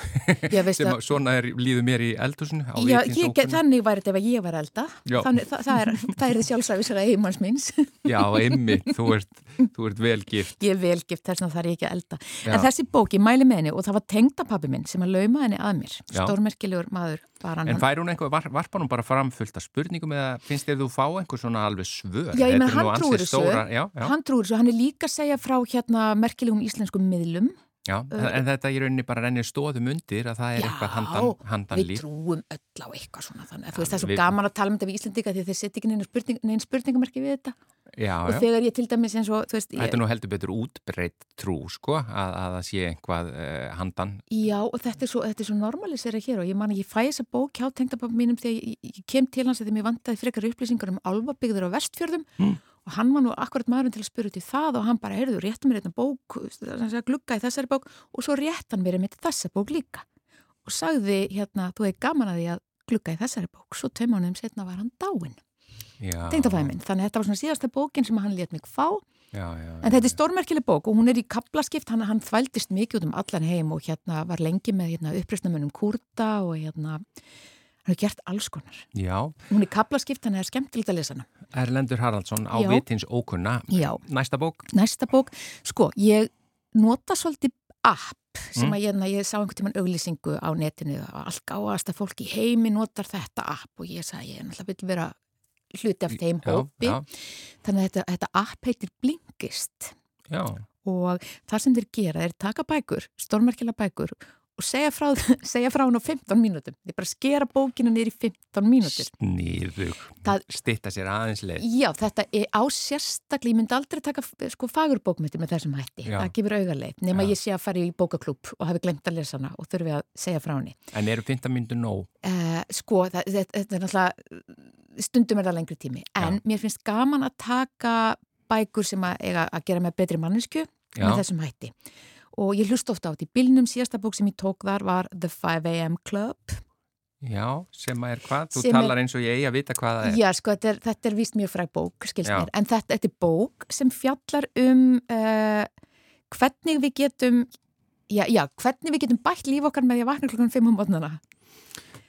sem að, svona er, líður mér í eldhúsinu á já, vit hins ókonar. Þannig væri þetta ef ég var elda. Þannig það, það er það sjálfsæfislega heimans minns Já, emmi, þú ert, þú ert velgift Ég er velgift, þess að það er ekki að elda. Já. En þessi bóki mæli með henni og það var tengdapappi minn sem að lauma henni að mér. Stórmerkilegur maður En fær hún einhver, var, varpa hún bara fram fullt af spurningum eða finnst þér þú fá einhver svona alveg svör? Já, hann trúir þessu, hann trúir þessu, hann er líka segja frá hérna merkilegum íslenskum miðlum Já, Uh, en þetta í rauninni bara rennir stóðum undir að það er eitthvað handan, handan við líf. trúum öll á eitthvað svona þannig að þú veist það er svo við- gaman að tala um þetta við Íslandika því að þeir setja ekki neina spurning, spurningamerki við þetta Já, og já. þegar ég til dæmis eins og veist, Þetta ég, er nú heldur betur útbreytt trú, sko, að, að það sé einhvað uh, handan. já og þetta er svo, svo normalisera hér og ég man að ég fæ þessa bók hjá tengdapappa mínum þegar ég, ég kem til hans þegar mér vantaði frekar upplýsingar um álfabyggður á vestfjörðum Mm. Og hann var nú akkurat maðurinn til að spyrja út í það og hann bara, heyrðu, réttu mér þetta bók glugga í þessari bók. Og svo rétt hann mér einmitt þessa bók líka. Og sagði hérna, þú hefði gaman að því að glugga í þessari bók, svo tveim mánuðum setna var hann minn. Þannig að þetta var svona síðasta bókin sem hann lét mig fá. Já, já, En þetta er stórmerkileg bók og hún er í kaplaskipt, hann, hann þvældist mikið út um allan heim og hérna var lengi með hérna, uppreysnamunum kurta og hérna, hann hefur gert alls konar. já. Hún er kaplaskipt, hann er skemmtilegt að lesa hana. Erlendur Haraldsson á vitins ókunna. Já. Næsta bók? Næsta bók, sko, ég nota svolítið app sem Mm. að hérna, ég sá einhvern tíman auglýsingu á netinu að allt gáðast að fólk í heimi notar þetta app og ég sagði, ég er náttúrulega vil vera hluti af þeim Já, hópi. já. Þannig að þetta, þetta app heitir Blinkist. Já, og það sem þeir gera er taka bækur, stórmerkilega bækur og segja frá, segja frá hann á 15 mínútum. Þeir bara skera bókina niður í 15 mínútur. sniðug. Það- Stitta sér aðeins leið. Já, þetta er á sérstaklega, ég myndi aldrei taka sko fagurbókmyndir með þessum hætti. Já. Það gefur augarleið, nema Já. ég sé að fara í bókaklúb og hafi glemt að lesa hana og þurfi að segja frá henni. En eru 15 myndur nóg? Uh, sko, það, þetta, þetta er náttúrulega, stundum er það lengri tími, en Já. mér finnst gaman að taka bækur sem að, að gera með betri mannesku með þessum hætti. Og ég hlust ofta á þetta í bylnum, síðasta bók sem ég tók þar var The 5am Club. Já, sem að er hvað? Þú talar eins og ég eigi að vita hvað það er. Já, sko, þetta er, þetta er víst mjög fræg bók, skilst mér, en þetta, þetta er bók sem fjallar um uh, hvernig við getum, já, já, hvernig við getum bætt líf okkar með því að vakna klukkan 5 um mótnana.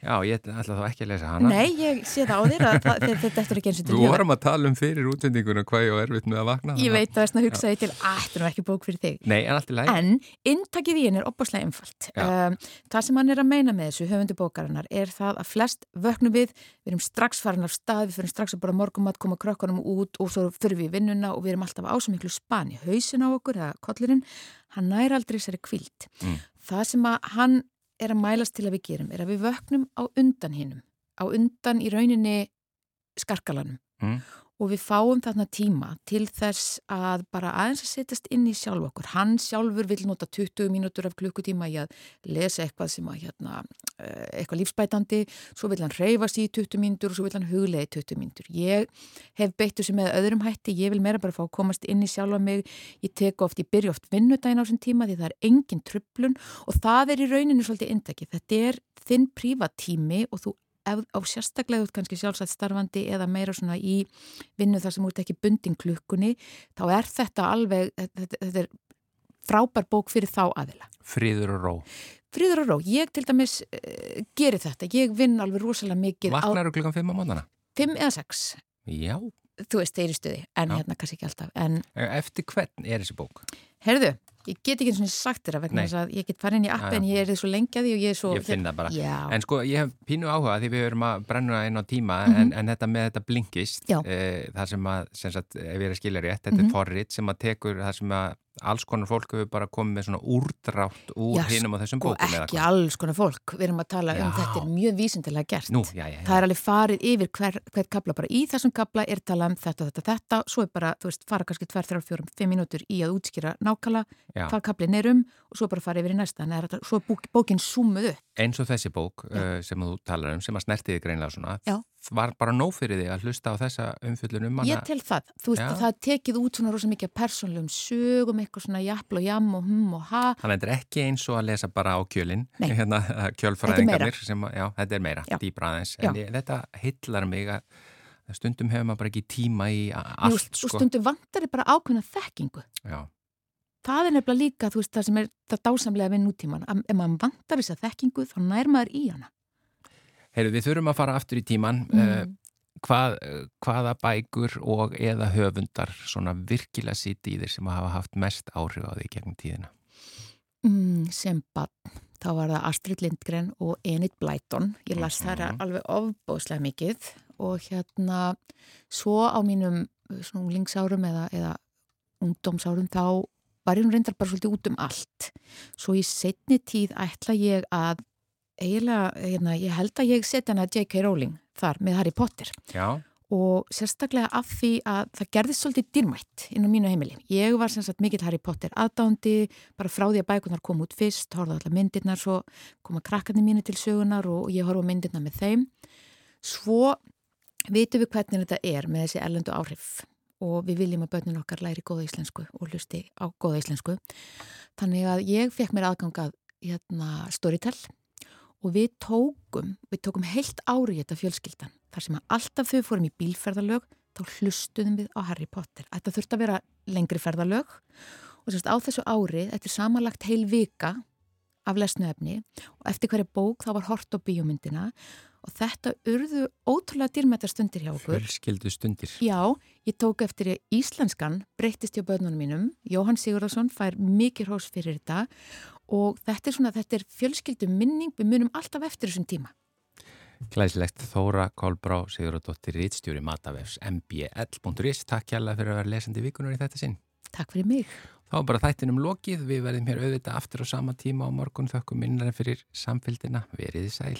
Já, ég ætla þá ekki að lesa hana. Nei, ég sé það á þér að það- þetta er ekki eins og til Við vorum að tala um fyrir útsendinguna hvað ég var erfitt með að vakna. Ég veit að þess að hugsa því til að þetta er ekki bók fyrir þig. Nei, en allt í lagi. En inntakið í henni er opaslega einfalt. Um, það sem hann er að meina með þessu höfundu bókarinnar er það að flest vöknum við, við erum strax farin af stað, við fyrir strax að bara morgumat, koma krökkunum út og svo fyrir við í vinnuna og við erum alltaf á svo miklu spani. Hausin á okkur, eða kollurinn, hann nær aldrei sér kvíld. Mm. Það sem að hann er að mælast til að við gerum er að við vöknum á undan hinnum, á undan í rauninni skarkalanum Mm. Og við fáum þarna tíma til þess að bara aðeins að setjast inn í sjálf okkur. Hann sjálfur vil nota 20 mínútur af klukkutíma í að lesa eitthvað sem að hérna, eh, eitthvað lífsbætandi, svo vil hann reyfast í 20 mínútur og svo vil hann huglega í 20 mínútur. Ég hef beitt þessu með öðrum hætti, ég vil meira bara fá að komast inn í sjálfa mig, ég tek oft, ég byrja oft vinnudaginn á þessum tíma því það er engin tröflun og það er í rauninu svolítið indaki. Þetta er þinn prívatími og þú ef á sérstaklega út kannski sjálfsagt starfandi eða meira svona í vinnu þar sem út ekki bundin klukkunni þá er þetta alveg þetta, þetta er frábær bók fyrir þá aðila. Fríður og ró. Fríður og ró, ég til dæmis uh, geri þetta, ég vinn alveg rosalega mikið á Vaknar klukkan 5 á mótana? 5 eða 6, Já. þú veist, þeir í stuði en Já. hérna kannski ekki alltaf, en Eftir hvern er þessi bók? herðu, ég get ekki eins og sagt þér að vegna þess að ég get farið inn í appi Já, já. en ég er svo lengi að því og ég er svo Ég finn það bara. Já, En sko, ég hef pínu áhuga því við erum að brenna inn á tíma Mhm. en, en þetta með þetta blinkist, e, það sem að, sem sagt, ef ég er að skilja rétt, þetta Mhm. er forrit sem að tekur það sem að alls konar fólk hefur bara komið með svona úrdrátt úr Já, hinum á þessum og bókum eða ekki alls konar fólk. Við erum að tala um Já. þetta er mjög vísindilega gert. Nú, já, já, það er alveg farið yfir hver, hver kapla bara í þessum kapla er talað um þetta, þetta, þetta svo er bara, þú veist, fara kannski 2, 3, 4, 5 mínútur í að útskýra nákala hvað kaplin er um og svo bara fara yfir í næsta. En svo er bók, bókin súmuð upp. Eins og þessi bók uh, sem þú talar um, sem að snertiði greinlega svona. Var bara nóg fyrir þig að hlusta á þessa umfyllun um hana. ég tel það, þú veist, Já. það tekið út svona rosa mikið persónlegum sögum, eitthvað svona jafl og jam og hum og ha. Þannig að þetta er ekki eins og að lesa bara á kjölinn, hérna, kjölfræðingarnir, sem, já, þetta er meira, dýbra aðeins, en ég, þetta hillar mig að stundum hefur maður bara ekki tíma í a- Jú, allt, og sko. stundum vantar er bara ákveðna þekkingu. Já, það er nefnilega líka, þú veist, það sem er það dásamlega við nútíman, ef maður vantar þessa þekkingu þá nær maður í hana heyrðu, við þurfum að fara aftur í tíman, mm. hvað, hvaða bækur og eða höfundar svona virkilega sitt í þér sem hafa haft mest áhrif á því gegnum tíðina? mm, sem bann þá var það Astrid Lindgren og Enid Blyton ég las Mhm. þær alveg ofbóðslega mikið og hérna svo á mínum svona unglingsárum eða, eða ungdómsárum þá var hún reyndar bara svolítið út um allt. Svo í setni tíð ætla ég að eiginlega, hérna, ég held að ég setja hana J.K. Rowling þar með Harry Potter Já, og sérstaklega af því að það gerðist svolítið dýrmætt inn á mínu heimili. Ég var sem sagt mikill Harry Potter aðdándi, bara frá því að bækunar kom út fyrst, horfði allar myndirnar, svo koma krakkarnir mínu til sögunar og ég horfa myndirnar með þeim. Svo vitum við hvernig þetta er með þessi ellendu áhrif og við viljum að börnin okkar læri góða íslensku og hlusti á góða íslensku. Þannig að ég fekk mér aðgangað hérna, Storytel og við tókum, við tókum heilt ári í þetta fjölskyldan. Þar sem að alltaf þau fórum í bílferðalög, þá hlustuðum við á Harry Potter. Þetta þurfti að vera lengri ferðalög og sérst á þessu ári, þetta er samanlagt heil vika af lesnuefni og eftir hverja bók þá var hort á bíómyndina og þetta urðu ótrúlega dýrmættar stundir hjá okkur. fjölskyldu stundir. Já, ég tók eftir að íslenskan breyttist hjá börnunum mínum. Jóhann Sigurðarsson fær mikið hrós fyrir þetta og þetta er svona, þetta er fjölskyldu minning, við munum alltaf eftir þessum tíma. Glæsilegt Þóra Kolbrá Sigurðardóttir Rítstjóri Matavefs mbl.is Takk hjálpa fyrir að vera lesandi vikunar í þetta sinn. Takk fyrir mig. Þá bara þættinum lokið. Við verðum hér auðvitað aftur á sama tíma á morgun þökkum innræðin fyrir samfélgina. Veriði sæl.